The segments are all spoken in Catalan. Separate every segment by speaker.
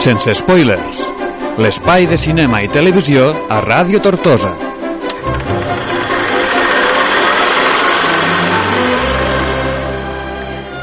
Speaker 1: sense spoilers. L'espai de cinema i televisió a Ràdio Tortosa.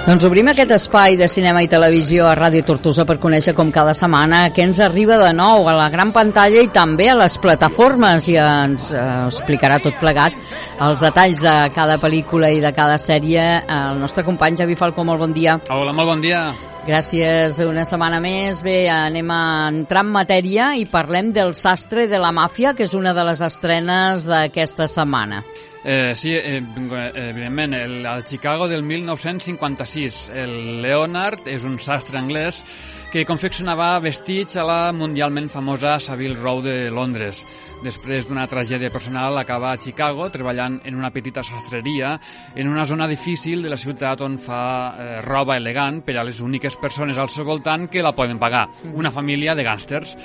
Speaker 2: Doncs obrim aquest espai de cinema i televisió a Ràdio Tortosa per conèixer com cada setmana què ens arriba de nou a la gran pantalla i també a les plataformes i ens eh, explicarà tot plegat els detalls de cada pel·lícula i de cada sèrie el nostre company Javi Falcó, molt bon dia.
Speaker 1: Hola, molt bon dia.
Speaker 2: Gràcies una setmana més. Bé, anem a entrar en matèria i parlem del sastre de la màfia, que és una de les estrenes d'aquesta setmana.
Speaker 1: Eh, sí, eh, evidentment, el, el Chicago del 1956. El Leonard és un sastre anglès que confeccionava vestits a la mundialment famosa Savile Row de Londres. Després d'una tragèdia personal, acaba a Chicago treballant en una petita sastreria en una zona difícil de la ciutat on fa eh, roba elegant per a les úniques persones al seu voltant que la poden pagar, una família de gàngsters.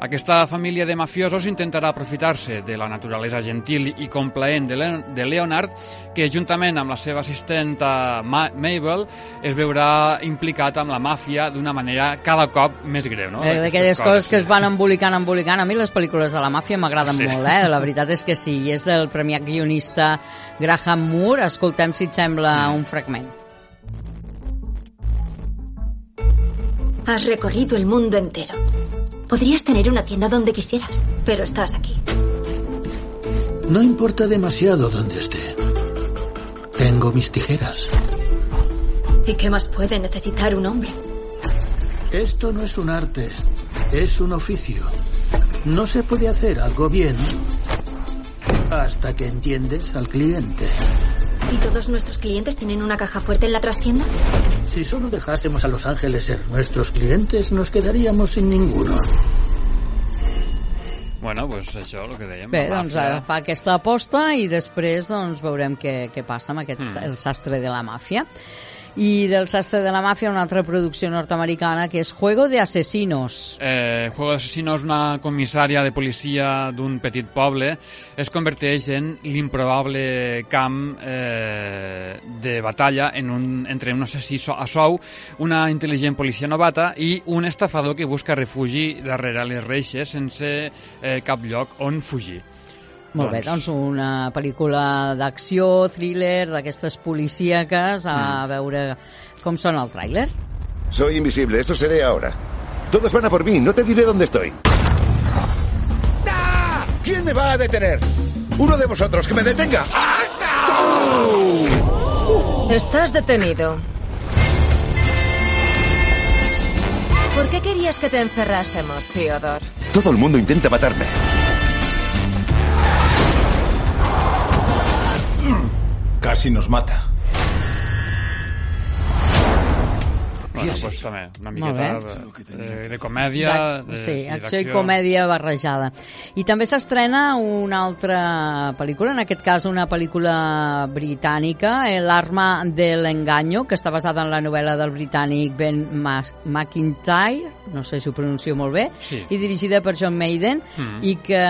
Speaker 1: Aquesta família de mafiosos intentarà aprofitar-se de la naturalesa gentil i complaent de, Le de Leonard, que juntament amb la seva assistenta Ma Mabel es veurà implicat amb la màfia d'una manera cada cop més greu. No?
Speaker 2: Eh, D'aquelles coses, coses que es van embolicant, embolicant. A mi les pel·lícules de la màfia m'agraden sí. molt, eh? La veritat és que sí. I és del premiat guionista Graham Moore. Escoltem, si et sembla, mm. un fragment.
Speaker 3: Has recorrido el mundo entero. Podrías tener una tienda donde quisieras, pero estás aquí.
Speaker 4: No importa demasiado dónde esté. Tengo mis tijeras.
Speaker 3: ¿Y qué más puede necesitar un hombre?
Speaker 4: Esto no es un arte, es un oficio. No se puede hacer algo bien hasta que entiendes al cliente.
Speaker 3: ¿Y todos nuestros clientes tienen una caja fuerte en la trastienda?
Speaker 4: Si solo dejásemos a Los Ángeles ser nuestros clientes, nos quedaríamos sin ninguno.
Speaker 1: Bueno, pues això, el que dèiem.
Speaker 2: Bé, doncs màfia... fa aquesta aposta i després doncs, veurem què, què passa amb aquest, mm. el sastre de la màfia i del sastre de la màfia una altra producció nord-americana que és Juego de Asesinos.
Speaker 1: Eh, Juego de Asesinos, una comissària de policia d'un petit poble, es converteix en l'improbable camp eh, de batalla en un, entre un assassí a sou, una intel·ligent policia novata i un estafador que busca refugi darrere les reixes sense eh, cap lloc on fugir.
Speaker 2: Molt bé, doncs una pel·lícula d'acció, thriller, d'aquestes policíaques, a mm. veure com sona el tràiler.
Speaker 5: Soy invisible, eso seré ahora. Todos van a por mí, no te diré dónde estoy. ¡Ah! ¿Quién me va a detener? Uno de vosotros, que me detenga.
Speaker 3: Estás detenido. ¿Por qué querías que te encerrásemos, Theodore?
Speaker 5: Todo el mundo intenta matarme.
Speaker 6: Casi nos mata.
Speaker 1: Bueno, pues també, una miqueta de, de, comèdia... De,
Speaker 2: sí, acció i comèdia barrejada. I també s'estrena una altra pel·lícula, en aquest cas una pel·lícula britànica, L'arma de l'enganyo, que està basada en la novel·la del britànic Ben McIntyre, no sé si ho pronuncio molt bé,
Speaker 1: sí.
Speaker 2: i dirigida per John Maiden, mm. i que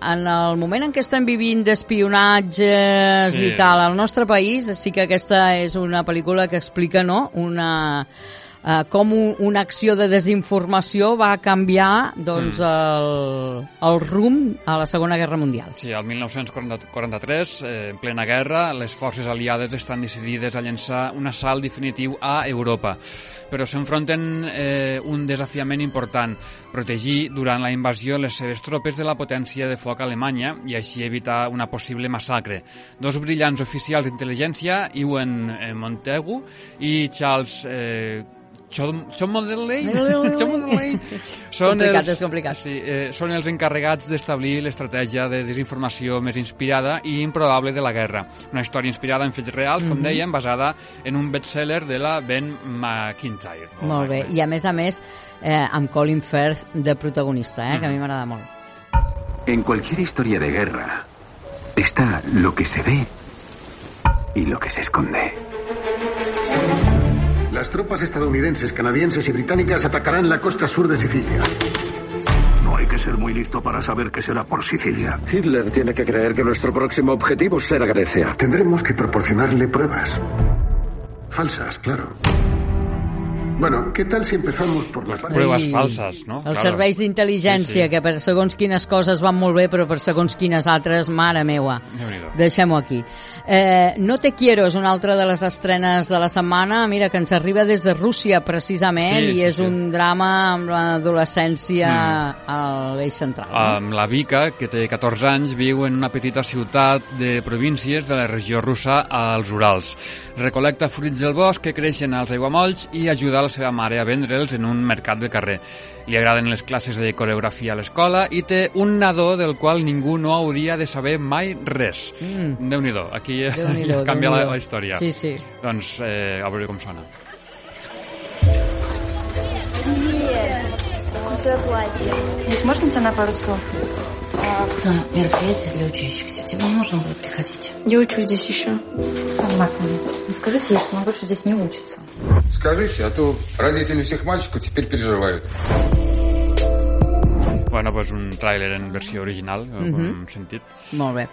Speaker 2: en el moment en què estem vivint d'espionatges sí. i tal al nostre país, sí que aquesta és una pel·lícula que explica no, una eh, com un, una acció de desinformació va canviar doncs, mm. el, el rumb a la Segona Guerra Mundial.
Speaker 1: Sí, el 1943, eh, en plena guerra, les forces aliades estan decidides a llançar un assalt definitiu a Europa, però s'enfronten eh, un desafiament important, protegir durant la invasió les seves tropes de la potència de foc alemanya i així evitar una possible massacre. Dos brillants oficials d'intel·ligència, Ewan eh, Montegu i Charles eh, John Modelley
Speaker 2: són complicat, els, és complicat.
Speaker 1: Sí, eh, són els encarregats d'establir l'estratègia de desinformació més inspirada i improbable de la guerra. Una història inspirada en fets reals, com mm -hmm. dèiem, basada en un bestseller de la Ben McIntyre.
Speaker 2: Molt bé, i a més a més eh, amb Colin Firth de protagonista, eh, mm -hmm. que a mi m'agrada molt.
Speaker 7: En cualquier historia de guerra está lo que se ve y lo que se esconde.
Speaker 8: Las tropas estadounidenses, canadienses y británicas atacarán la costa sur de Sicilia.
Speaker 9: No hay que ser muy listo para saber que será por Sicilia.
Speaker 10: Hitler tiene que creer que nuestro próximo objetivo será Grecia.
Speaker 8: Tendremos que proporcionarle pruebas. Falsas, claro. Bueno, ¿qué tal si empezamos por la parte...
Speaker 1: Pruebes falses, no?
Speaker 2: Els serveis d'intel·ligència,
Speaker 1: Sí, sí.
Speaker 2: que per segons quines coses van molt bé, però per segons quines altres, mare meua. Deixem-ho aquí. Eh, no te quiero és una altra de les estrenes de la setmana, mira, que ens arriba des de Rússia, precisament,
Speaker 1: Sí,
Speaker 2: i
Speaker 1: sí,
Speaker 2: és
Speaker 1: sí.
Speaker 2: un drama amb l'adolescència a l'eix central. No?
Speaker 1: Amb la Vika, que té 14 anys, viu en una petita ciutat de províncies de la regió russa als Urals. Recolecta fruits del bosc que creixen als aiguamolls i ajuda la seva mare a vendre'ls en un mercat de carrer. Li agraden les classes de coreografia a l'escola i té un nadó del qual ningú no hauria de saber mai res.
Speaker 2: Mm.
Speaker 1: Déu-n'hi-do, aquí
Speaker 2: Déu-n'hi-do,
Speaker 1: canvia la,
Speaker 2: Déu-n'hi-do.
Speaker 1: la història.
Speaker 2: Sí, sí.
Speaker 1: Doncs eh, a veure com sona.
Speaker 11: Крутое платье. Можно тебя на пару слов?
Speaker 12: Да, мероприятие для учащихся. Тебе нужно будет приходить.
Speaker 11: Я учусь здесь еще.
Speaker 12: Сарматовна, ну скажите ей, что она больше здесь не учится.
Speaker 13: Скажите, а то родители всех мальчиков теперь переживают.
Speaker 1: Bueno, pues un tràiler en versió original, mm com
Speaker 2: Mhm.
Speaker 1: hem sentit.
Speaker 2: Molt bé.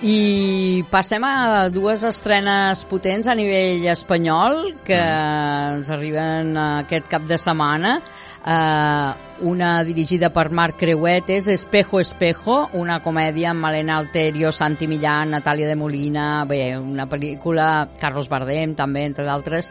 Speaker 2: I passem a dues estrenes potents a nivell espanyol que ens arriben aquest cap de setmana. Uh, una dirigida per Marc Creuet és Espejo Espejo, una comèdia amb Malena Alterio, Santi Millán, Natàlia de Molina, bé, una pel·lícula, Carlos Bardem també, entre d'altres,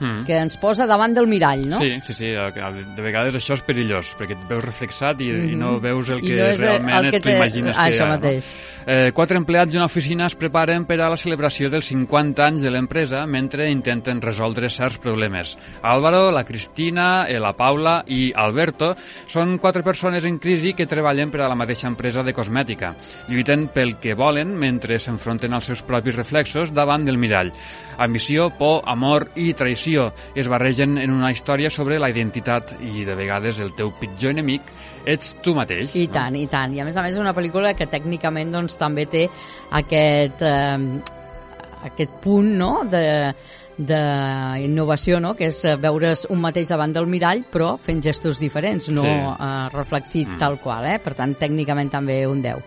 Speaker 1: Mm.
Speaker 2: que ens posa davant del mirall, no?
Speaker 1: Sí, sí, sí. De vegades això és perillós, perquè et veus reflexat i, i no
Speaker 2: Mhm.
Speaker 1: veus el
Speaker 2: I
Speaker 1: que
Speaker 2: no
Speaker 1: realment
Speaker 2: el que te-
Speaker 1: imagines
Speaker 2: Ah,
Speaker 1: que hi ha.
Speaker 2: mateix.
Speaker 1: No? Eh, quatre empleats d'una oficina es preparen per a la celebració dels 50 anys de l'empresa mentre intenten resoldre certs problemes. Álvaro, la Cristina, eh, la Paula i Alberto són quatre persones en crisi que treballen per a la mateixa empresa de cosmètica. Lluiten pel que volen mentre s'enfronten als seus propis reflexos davant del mirall. Ambició, por, amor i traïció es barregen en una història sobre la identitat i de vegades el teu pitjor enemic ets tu mateix.
Speaker 2: I tant, i tant. I a més a més és una pel·lícula que tècnicament doncs, també té aquest, eh, aquest punt no? de d'innovació, no? que és eh, veure's un mateix davant del mirall però fent gestos diferents, no
Speaker 14: Sí.
Speaker 2: eh, reflectit
Speaker 14: Mm.
Speaker 2: tal qual, eh? per tant tècnicament també un 10.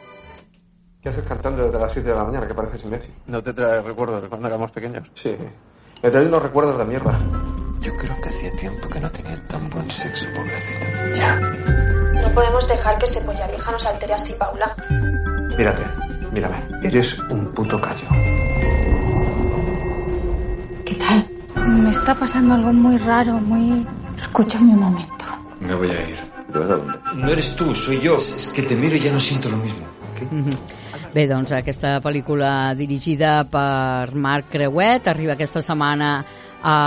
Speaker 14: ¿Qué haces cantando desde las 7 de la mañana que pareces imbécil? ¿No te traes recuerdos de cuando éramos pequeños? Sí. Me traes unos recuerdos de mierda. Yo creo que hacía tiempo que no tenía tan buen sexo, pobrecito. Ya.
Speaker 11: No podemos dejar que ese polla vieja nos altere así, Paula.
Speaker 14: Mírate, mírame. Eres un puto callo.
Speaker 11: ¿Qué tal? Me está pasando algo muy raro, muy... Escúchame un momento.
Speaker 15: Me voy a ir. No eres tú, soy yo. Es que te miro y ya no siento lo mismo.
Speaker 2: Mhm. Bé, doncs aquesta pel·lícula dirigida per Marc Creuet arriba aquesta setmana a,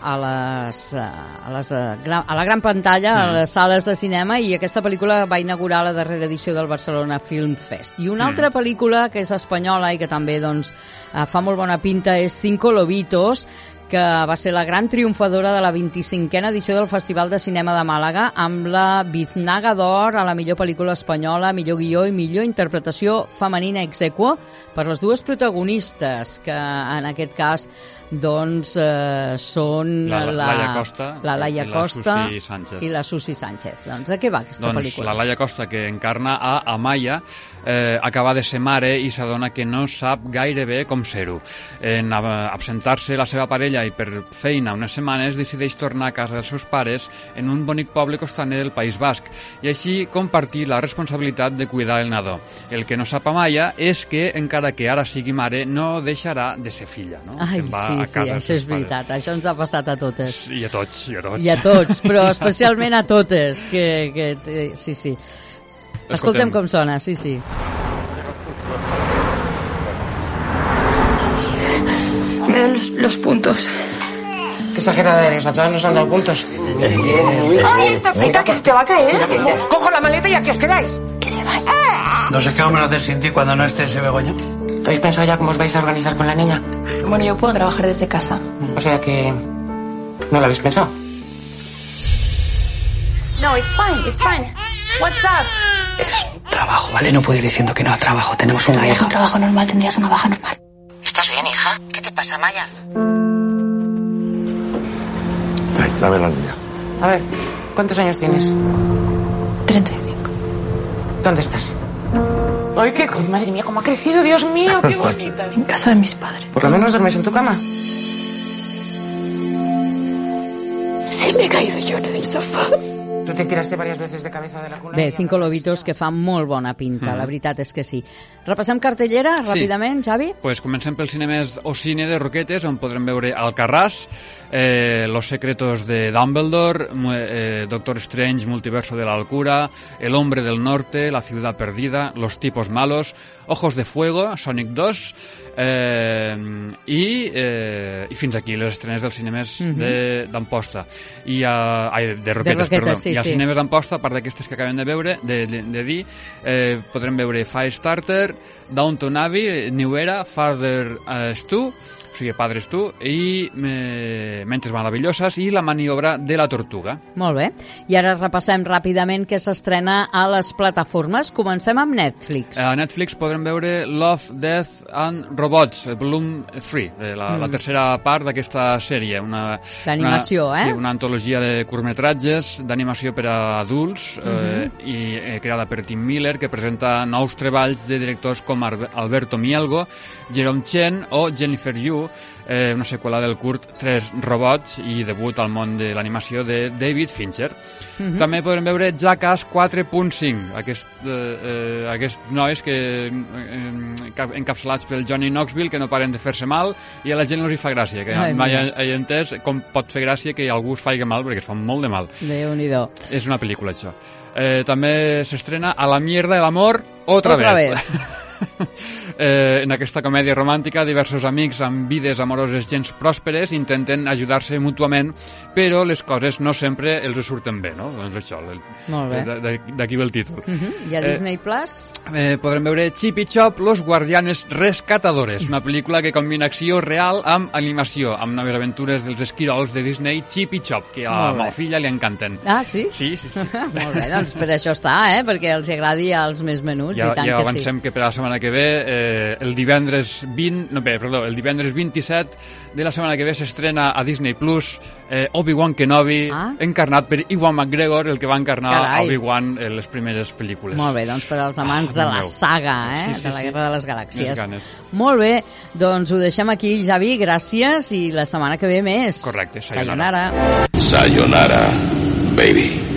Speaker 2: a, les, a, les, gra- a la gran pantalla, a
Speaker 1: Mm.
Speaker 2: les sales de cinema, i aquesta pel·lícula va inaugurar la darrera edició del Barcelona Film Fest. I una
Speaker 1: Mm.
Speaker 2: altra pel·lícula que és espanyola i que també doncs, eh, fa molt bona pinta és Cinco Lobitos, que va ser la gran triomfadora de la 25a edició del Festival de Cinema de Màlaga amb la Biznaga d'Or a la millor pel·lícula espanyola, millor guió i millor interpretació femenina ex aequo per les dues protagonistes, que en aquest cas doncs eh, són
Speaker 1: La- la Laia Costa
Speaker 2: la Laia
Speaker 1: i la Susi Sánchez.
Speaker 2: i la Susi Sánchez. Doncs de què va aquesta
Speaker 1: doncs
Speaker 2: pel·lícula?
Speaker 1: la Laia Costa, que encarna a Amaya, eh, acaba de ser mare i s'adona que no sap gaire bé com ser-ho. En ab- absentar-se la seva parella i per feina unes setmanes decideix tornar a casa dels seus pares en un bonic poble costaner del País Basc i així compartir la responsabilitat de cuidar el nadó. El que no sap Amaya és que, encara que ara sigui mare, no deixarà de ser filla. No?
Speaker 2: Ai,
Speaker 1: Se'n va
Speaker 2: sí,
Speaker 1: a
Speaker 2: sí,
Speaker 1: casa dels
Speaker 2: això és veritat. Això ens ha passat a totes.
Speaker 1: I a tots, i a tots.
Speaker 2: I a tots, però especialment a totes. Que, que, eh, sí, sí. Escoltem.
Speaker 1: Escoltem.
Speaker 2: com sona, sí, sí.
Speaker 11: Me dan los, los puntos.
Speaker 16: Qué exagerada eres, a todas nos han dado puntos.
Speaker 11: ¡Ay, esta feta que te va a caer!
Speaker 16: Cojo la maleta y aquí os quedáis.
Speaker 17: No sé qué vamos a hacer sin ti cuando no esté ese Begoña.
Speaker 16: ¿Habéis pensado ya cómo os vais a organizar con la niña?
Speaker 11: Bueno, yo puedo trabajar desde casa.
Speaker 16: O sea que... ¿No lo habéis pensado?
Speaker 11: No, it's fine, it's fine. What's up?
Speaker 17: Trabajo, ¿vale? No puedo ir diciendo que no a trabajo. Tenemos una hija.
Speaker 11: un trabajo normal, tendrías una baja normal.
Speaker 16: ¿Estás bien, hija? ¿Qué te pasa, Maya?
Speaker 14: Ay, dame la niña.
Speaker 16: A ver, ¿cuántos años tienes?
Speaker 11: 35.
Speaker 16: ¿Dónde estás? Ay, qué... Madre mía, cómo ha crecido, Dios mío, qué bonita.
Speaker 11: En casa de mis padres.
Speaker 16: Por lo menos duermes en tu cama.
Speaker 11: Sí. que me he caído yo en el sofá.
Speaker 16: Tú te tiraste varias veces de cabeza de la cuna.
Speaker 2: Bé, Cinco Lobitos, que fa molt bona pinta, mm. la veritat és que sí. Repassem cartellera ràpidament, Xavi?
Speaker 1: Pues comencem pels cinemes o cine de Roquetes, on podrem veure Alcarràs, eh, Los secretos de Dumbledore, eh, Doctor Strange, Multiverso de la Alcura, El hombre del norte, La ciudad perdida, Los tipos malos, Ojos de fuego, Sonic 2, eh, i, eh, i fins aquí les estrenes dels cinemes mm -hmm. d'Amposta i a, ai, de Roquetes,
Speaker 2: de Roquetes
Speaker 1: perdó.
Speaker 2: sí,
Speaker 1: i als
Speaker 2: sí.
Speaker 1: cinemes d'Amposta, a part d'aquestes que acabem de veure de, de, de dir, eh, podrem veure Firestarter, Downton Abbey New Era, Father uh, Stu o sigui, Padres tu, i eh, Mentes Meravelloses i La maniobra de la tortuga.
Speaker 2: Molt bé. I ara repassem ràpidament què s'estrena a les plataformes. Comencem amb Netflix.
Speaker 1: A Netflix podrem veure Love, Death and Robots, volum 3, eh, la, mm. la tercera part d'aquesta sèrie. Una,
Speaker 2: D'animació,
Speaker 1: una,
Speaker 2: eh?
Speaker 1: Sí, una antologia de curtmetratges d'animació per a adults
Speaker 2: Mhm.
Speaker 1: eh, i eh, creada per Tim Miller, que presenta nous treballs de directors com Alberto Mielgo, Jerome Chen o Jennifer Yu, eh, una seqüela del curt Tres robots i debut al món de l'animació de David Fincher.
Speaker 2: Mhm.
Speaker 1: També podrem veure Jackass 4.5, aquest, eh, eh, aquests nois que eh, cap- encapçalats pel Johnny Knoxville que no paren de fer-se mal i a la gent no els hi fa gràcia, que
Speaker 2: Ai,
Speaker 1: mai he, he entès com pot fer gràcia que algú es faci mal perquè es fa molt de mal.
Speaker 2: Déu-n'hi-do.
Speaker 1: És una pel·lícula, això. Eh, també s'estrena A la mierda del amor otra,
Speaker 2: Otra
Speaker 1: vez.
Speaker 2: vez.
Speaker 1: eh, en aquesta comèdia romàntica, diversos amics amb vides amoroses gens pròsperes intenten ajudar-se mútuament, però les coses no sempre els surten bé, no? Doncs això, el-
Speaker 2: Molt bé.
Speaker 1: eh, d- d'aquí ve el títol.
Speaker 2: Uh -huh. I a
Speaker 1: Eh,
Speaker 2: Disney Plus?
Speaker 1: Eh, podrem veure Chip i Chop, Los Guardianes Rescatadores, una pel·lícula que combina acció real amb animació, amb noves aventures dels esquirols de Disney Chip i Chop, que a la meva filla li encanten.
Speaker 2: Ah, sí?
Speaker 1: Sí, sí, sí.
Speaker 2: Molt bé, doncs per això està, eh? Perquè els agradi als més menuts,
Speaker 1: Ja,
Speaker 2: i tant
Speaker 1: ja
Speaker 2: que
Speaker 1: avancem
Speaker 2: sí.
Speaker 1: que per la setmana que ve, eh, el divendres 20, no, bé, perdó, el divendres 27 de la setmana que ve s'estrena a Disney Plus eh, Obi-Wan Kenobi,
Speaker 2: Ah.
Speaker 1: encarnat per Iwan McGregor, el que va encarnar. Obi-Wan en les primeres pel·lícules.
Speaker 2: Molt bé, doncs per als amants
Speaker 1: Ah,
Speaker 2: de la
Speaker 1: meu.
Speaker 2: saga, eh?
Speaker 1: Sí, sí,
Speaker 2: de la
Speaker 1: sí.
Speaker 2: Guerra de les Galàxies. Molt bé, doncs ho deixem aquí, Javi, gràcies, i la setmana que ve més.
Speaker 1: Correcte, sayonara.
Speaker 2: Sayonara.
Speaker 18: Sayonara, baby.